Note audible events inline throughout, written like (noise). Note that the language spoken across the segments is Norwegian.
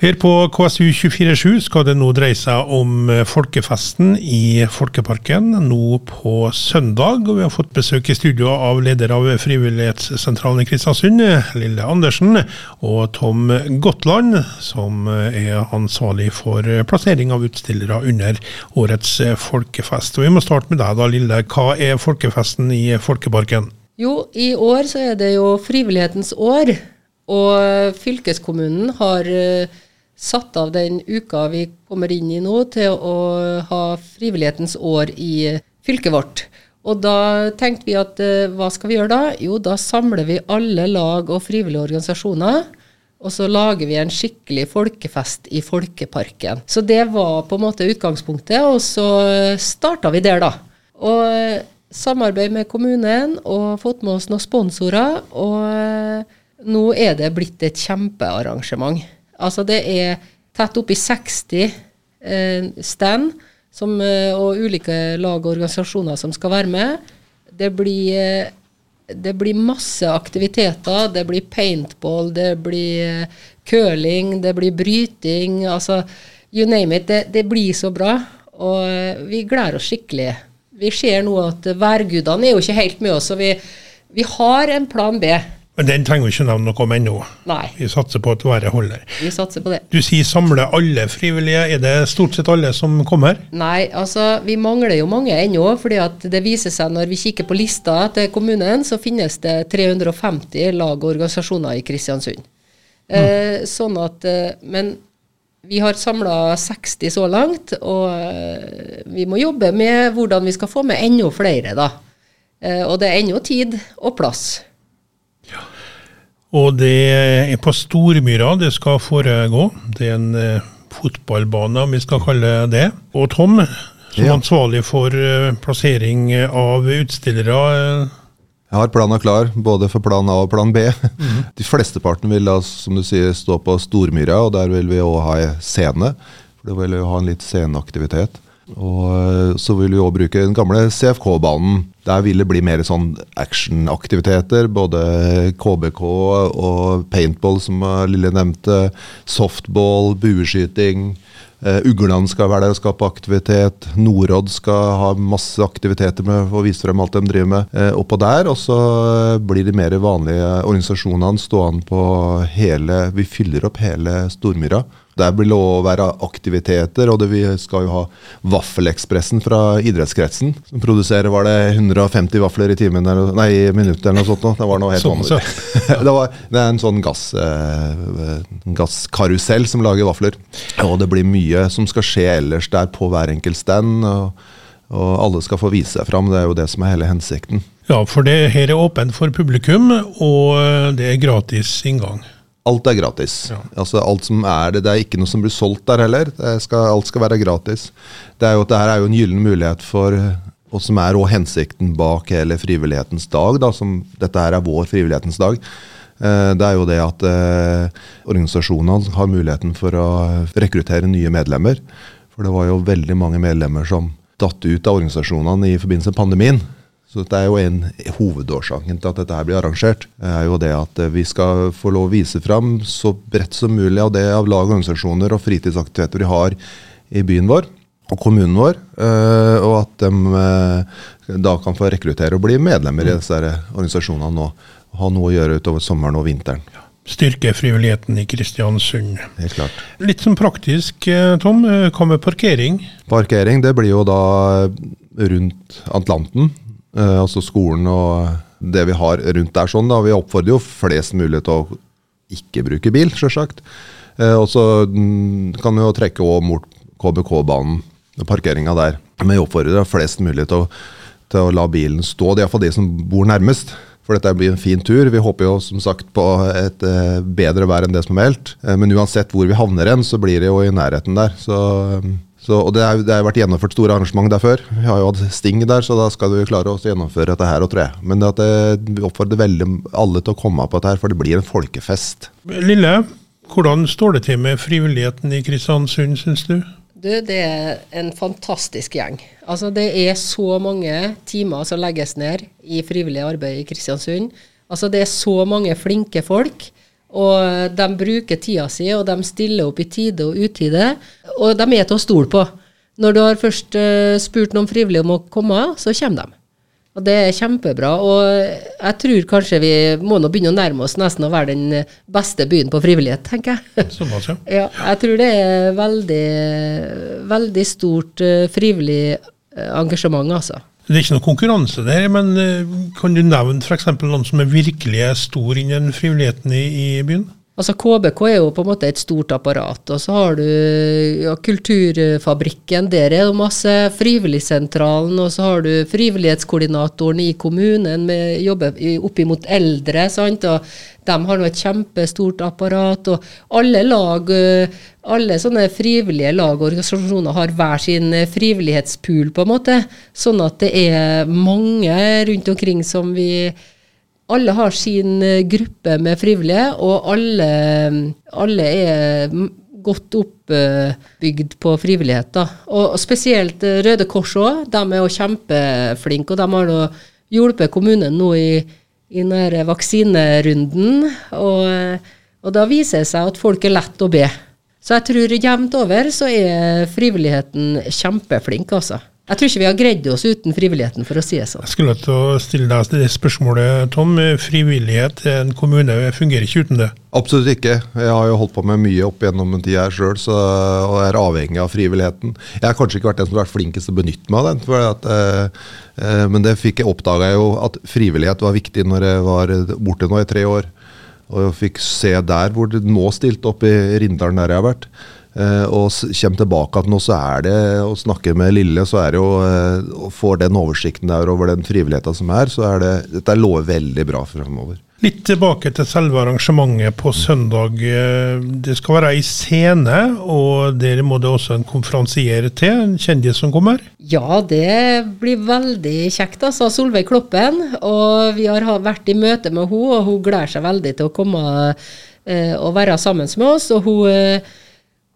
Her på KSU247 skal det nå dreie seg om eh, folkefesten i Folkeparken nå på søndag. og Vi har fått besøk i studio av leder av Frivillighetssentralen i Kristiansund, Lille Andersen, og Tom Gotland, som er ansvarlig for plassering av utstillere under årets folkefest. Og Vi må starte med deg, da, Lille. Hva er folkefesten i Folkeparken? Jo, i år så er det jo frivillighetens år. Og fylkeskommunen har eh, satt av den uka vi kommer inn i nå, til å ha frivillighetens år i fylket vårt. Og da tenkte vi at uh, hva skal vi gjøre da? Jo, da samler vi alle lag og frivillige organisasjoner. Og så lager vi en skikkelig folkefest i Folkeparken. Så det var på en måte utgangspunktet, og så starta vi der, da. Og uh, samarbeid med kommunen og fått med oss noen sponsorer. Og uh, nå er det blitt et kjempearrangement. Altså det er tett oppi 60 eh, stand som, eh, og ulike lag og organisasjoner som skal være med. Det blir, eh, det blir masse aktiviteter. Det blir paintball, det blir eh, curling, det blir bryting. Altså you name it. Det, det blir så bra. Og vi gleder oss skikkelig. Vi ser nå at værgudene er jo ikke helt med oss, så vi, vi har en plan B. Men den trenger vi ikke nevne noe om ennå. Nei. Vi satser på at været holder. Vi satser på det. Du sier samle alle frivillige. Er det stort sett alle som kommer? Nei, altså vi mangler jo mange ennå. fordi at det viser seg når vi kikker på lista til kommunen, så finnes det 350 lag og organisasjoner i Kristiansund. Mm. Eh, sånn at, eh, Men vi har samla 60 så langt, og eh, vi må jobbe med hvordan vi skal få med enda flere. da. Eh, og det er ennå tid og plass. Og det er på Stormyra det skal foregå. Det er en uh, fotballbane, om vi skal kalle det. Og Tom, som ja. ansvarlig for uh, plassering av utstillere. Uh, jeg har planen klar, både for plan A og plan B. Mm. De flesteparten vil da, som du sier, stå på Stormyra, og der vil vi òg ha scene. For det vil jo ha en litt sceneaktivitet. Og eh, så vil vi òg bruke den gamle CFK-banen. Der vil det bli mer sånn actionaktiviteter. Både KBK og paintball, som Lille nevnte. Softball, bueskyting. Uh, skal være der og skape aktivitet. Norodd skal ha masse aktiviteter med å vise frem alt de driver med uh, oppå der. Og så blir de mer vanlige organisasjonene stående på hele Vi fyller opp hele Stormyra. Der vil det òg være aktiviteter, og det, vi skal jo ha Vaffelekspressen fra idrettskretsen. Som produserer var det 150 vafler i timen eller, nei, i minuttet eller noe sånt. Det var noe helt sånn, vanlig. (laughs) det, var, det, er en sånn gass, eh, gasskarusell som lager vafler. Og det blir mye som skal skje ellers der på hver enkelt stand. og, og alle skal få vise seg fram. Det er jo det som er hele hensikten. Ja, for det her er åpent for publikum, og det er gratis inngang. Alt er gratis. Ja. Altså alt som er det, det er ikke noe som blir solgt der heller. Skal, alt skal være gratis. Det er jo, det her er jo en gyllen mulighet for og som er også hensikten bak hele frivillighetens dag. Da, som, dette her er vår frivillighetens dag. Eh, det er jo det at eh, organisasjonene har muligheten for å rekruttere nye medlemmer. For det var jo veldig mange medlemmer som datt ut av organisasjonene i forbindelse med pandemien. Så det er jo en Hovedårsaken til at dette her blir arrangert, er jo det at vi skal få lov å vise fram så bredt som mulig av det av lag, organisasjoner og fritidsaktiviteter vi har i byen vår og kommunen vår. Eh, og at de eh, da kan få rekruttere og bli medlemmer i disse organisasjonene nå. Ha noe å gjøre utover sommeren og vinteren. Styrke frivilligheten i Kristiansund. Helt klart. Litt sånn praktisk, eh, Tom. Hva med parkering? Parkering det blir jo da rundt Atlanten. Eh, altså skolen og det vi har rundt der. sånn da. Vi oppfordrer jo flest mulig til å ikke bruke bil, sjølsagt. Eh, og så mm, kan vi jo trekke òg mot KBK-banen, parkeringa der. Men vi oppfordrer flest mulig til å, til å la bilen stå. Det er iallfall de som bor nærmest. For dette blir en fin tur. Vi håper jo som sagt på et eh, bedre vær enn det som er meldt. Men uansett hvor vi havner hen, så blir det jo i nærheten der. Så så, og det har vært gjennomført store arrangement der før. Vi har jo hatt Sting der, så da skal vi klare å gjennomføre dette her, tror jeg. Men det, vi oppfordrer veldig alle til å komme på dette her, for det blir en folkefest. Lille, hvordan står det til med frivilligheten i Kristiansund, syns du? Du, det er en fantastisk gjeng. Altså, det er så mange timer som legges ned i frivillig arbeid i Kristiansund. Altså, det er så mange flinke folk. Og de bruker tida si, og de stiller opp i tide og utide. Og de er til å stole på. Når du har først uh, spurt noen frivillige om å komme, så kommer de. Og det er kjempebra. Og jeg tror kanskje vi må nå begynne å nærme oss nesten å være den beste byen på frivillighet, tenker jeg. Såpass, (laughs) ja. ja. Jeg tror det er veldig, veldig stort uh, frivillig uh, engasjement, altså. Det er ikke noe konkurranse der, men kan du nevne f.eks. noen som er virkelig stor innen frivilligheten i, i byen? Altså KBK er jo på en måte et stort apparat. Og så har du ja, Kulturfabrikken, der er det masse. Frivilligsentralen, og så har du frivillighetskoordinatoren i kommunen, med jobber oppimot eldre. sant, og De har nå et kjempestort apparat. Og alle lag, alle sånne frivillige lag og organisasjoner har hver sin frivillighetspool, på en måte. Sånn at det er mange rundt omkring som vi alle har sin eh, gruppe med frivillige, og alle, alle er godt oppbygd på frivillighet. Da. Og spesielt eh, Røde Kors òg. De er jo kjempeflinke, og de har jo hjulpet kommunen nå i, i denne vaksinerunden. Og, og da viser det seg at folk er lett å be. Så jeg tror jevnt over så er frivilligheten kjempeflink, altså. Jeg tror ikke vi har greid oss uten frivilligheten, for å si det sånn. Jeg skulle til å stille deg det spørsmålet, Tom. Frivillighet i en kommune fungerer ikke uten det? Absolutt ikke. Jeg har jo holdt på med mye opp gjennom en tid her sjøl, og er avhengig av frivilligheten. Jeg har kanskje ikke vært den som har vært flinkest til å benytte meg av den, at, eh, eh, men det fikk jeg oppdaga jo at frivillighet var viktig når jeg var borte nå i tre år. Og jeg fikk se der hvor det nå stilte opp i Rindalen, der jeg har vært. Uh, og kommer tilbake at nå så er det å snakke med Lille, så er det jo og å få den oversikten der over den frivilligheten som er, så er det dette lover veldig bra fremover. Litt tilbake til selve arrangementet på søndag. Eh, det skal være ei scene, og der må det også en konferansier til, en kjendis som kommer? Ja, det blir veldig kjekt, altså. Solveig Kloppen. Og vi har vært i møte med henne, og hun gleder seg veldig til å komme og være sammen med oss. og hun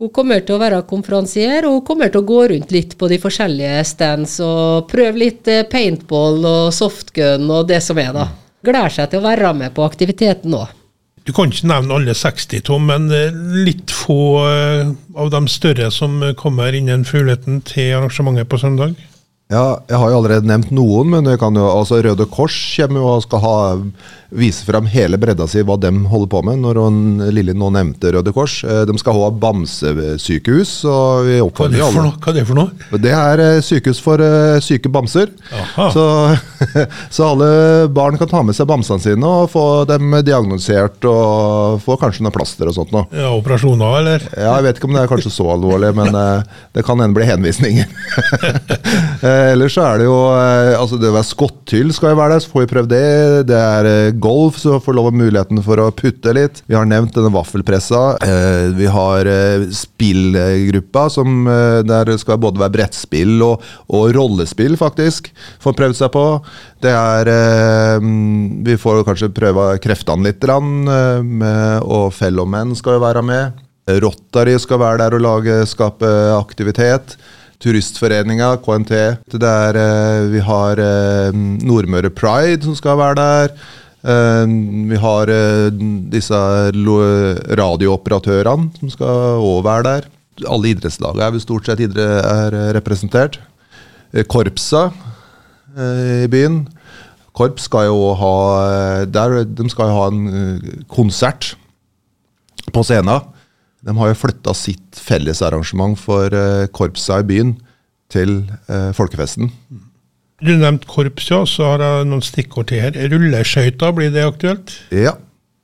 hun kommer til å være konferansier, og hun kommer til å gå rundt litt på de forskjellige stands og prøve litt eh, paintball og softgun og det som er, da. Gleder seg til å være med på aktiviteten òg. Du kan ikke nevne alle 60, Tom, men eh, litt få eh, av de større som kommer innen frivilligheten til arrangementet på søndag? Ja, jeg har jo allerede nevnt noen, men jo, altså Røde Kors kommer jo og skal ha, vise frem hele bredda si hva de holder på med. Når hun, Lille nå nevnte Røde Kors. Eh, de skal ha bamsesykehus. og vi Hva er det for noe? Hva er det, for noe? det er eh, sykehus for uh, syke bamser. Så, (laughs) så, alle barn kan ta med seg bamsene sine og få dem diagnosert og få kanskje noe plaster og sånt noe. Ja, Operasjoner, eller? Ja, Jeg vet ikke om det er kanskje så alvorlig, men uh, det kan hende bli henvisninger. (laughs) (laughs) Eh, ellers så er det jo eh, altså Det å være skotthyll skal jo være der, så får vi prøvd det. Det er eh, golf, så får lov av muligheten for å putte litt. Vi har nevnt denne vaffelpressa. Vi har spillgruppa, som der skal både være brettspill og, og rollespill, faktisk. Får prøvd seg på. Det er Vi får kanskje prøve kreftene litt, og og Fellowmen skal jo være med. Rotary skal være der og lage, skape aktivitet. Turistforeninga, KNT. Der, er, vi har eh, Nordmøre Pride som skal være der. Eh, vi har disse radiooperatørene som skal òg være der. Alle idrettslagene er vel stort sett er representert. Korpsa i byen. Korps skal jo ha der, De skal jo ha en konsert på scenen. De har jo flytta sitt fellesarrangement for uh, korpsa i byen til uh, folkefesten. Du nevnte korps, ja, så har jeg noen stikkord til her. Rulleskøyter, blir det aktuelt? Ja.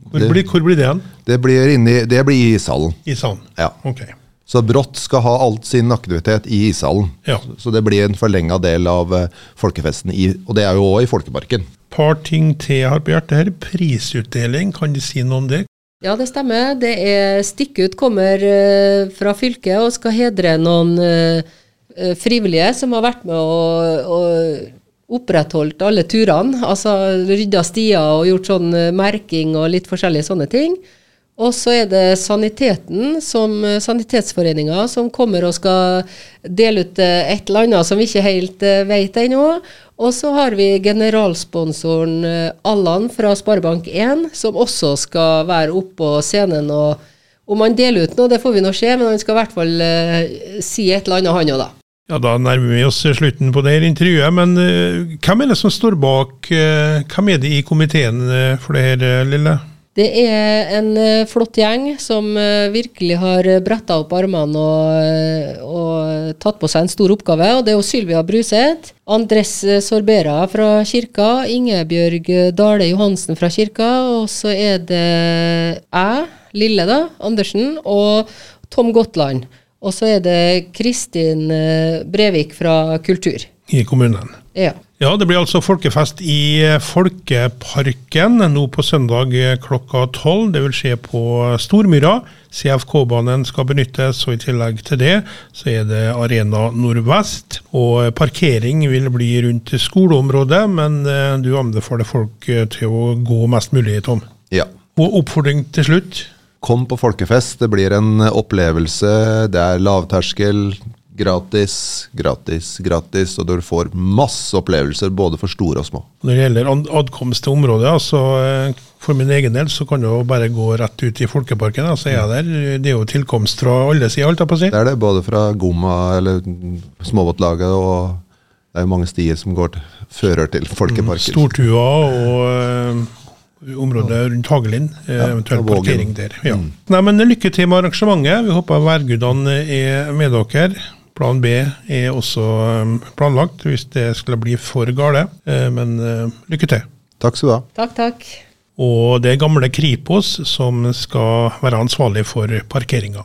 Hvor, det, blir, hvor blir det hen? Det blir, inni, det blir i ishallen. Ishallen? Ja. Ok. Så Brått skal ha alt sin aktivitet i ishallen. Ja. Så det blir en forlenga del av uh, folkefesten, i, og det er jo òg i Folkeparken. Par ting til jeg har på hjertet her. Prisutdeling, kan du si noe om det? Ja, det stemmer. Det er Stikkut kommer uh, fra fylket og skal hedre noen uh, frivillige som har vært med og, og opprettholdt alle turene. Altså rydda stier og gjort sånn merking og litt forskjellige sånne ting. Og så er det Saniteten, som Sanitetsforeninga, som kommer og skal dele ut et eller annet som vi ikke helt vet ennå. Og så har vi generalsponsoren eh, Allan fra Sparebank1, som også skal være oppe på scenen. og Om han deler ut noe, det får vi nå se, men han skal i hvert fall eh, si et eller annet, han òg, da. Ja, Da nærmer vi oss slutten på det her intervjuet. Men uh, hvem er det som står bak? Uh, hvem er det i komiteen for det her, Lille? Det er en uh, flott gjeng som uh, virkelig har bretta opp armene og, og, tatt på seg en stor oppgave. og Det er jo Sylvia Bruseth, Andres Sorbera fra kirka, Ingebjørg Dale Johansen fra kirka, og så er det jeg, Lille da, Andersen, og Tom Gotland. Og så er det Kristin Brevik fra Kultur. I kommunen. Ja. Ja, det blir altså folkefest i Folkeparken nå på søndag klokka tolv. Det vil skje på Stormyra. CFK-banen skal benyttes, og i tillegg til det så er det Arena Nordvest. Og parkering vil bli rundt skoleområdet, men eh, du anbefaler folk eh, til å gå mest mulig, Tom. Ja. Og oppfordring til slutt? Kom på folkefest. Det blir en opplevelse. Det er lavterskel. Gratis, gratis, gratis, og du får masse opplevelser både for store og små. Når det gjelder adkomst til området, så for min egen del så kan du bare gå rett ut i Folkeparken. så er jeg der. Det er jo tilkomst fra alle sider, holdt jeg på å si. Det er det, både fra Gomma eller småbåtlaget og det er jo mange stier som går til, fører til Folkeparken. Stortua og uh, området rundt Hagelin. Ja, eventuelt parkering der. Ja. Mm. Nei, men Lykke til med arrangementet. Vi håper værgudene er med dere. Plan B er også um, planlagt hvis det skulle bli for gale. Eh, men eh, lykke til. Takk skal du ha. Takk, takk. Og det er gamle Kripos som skal være ansvarlig for parkeringa.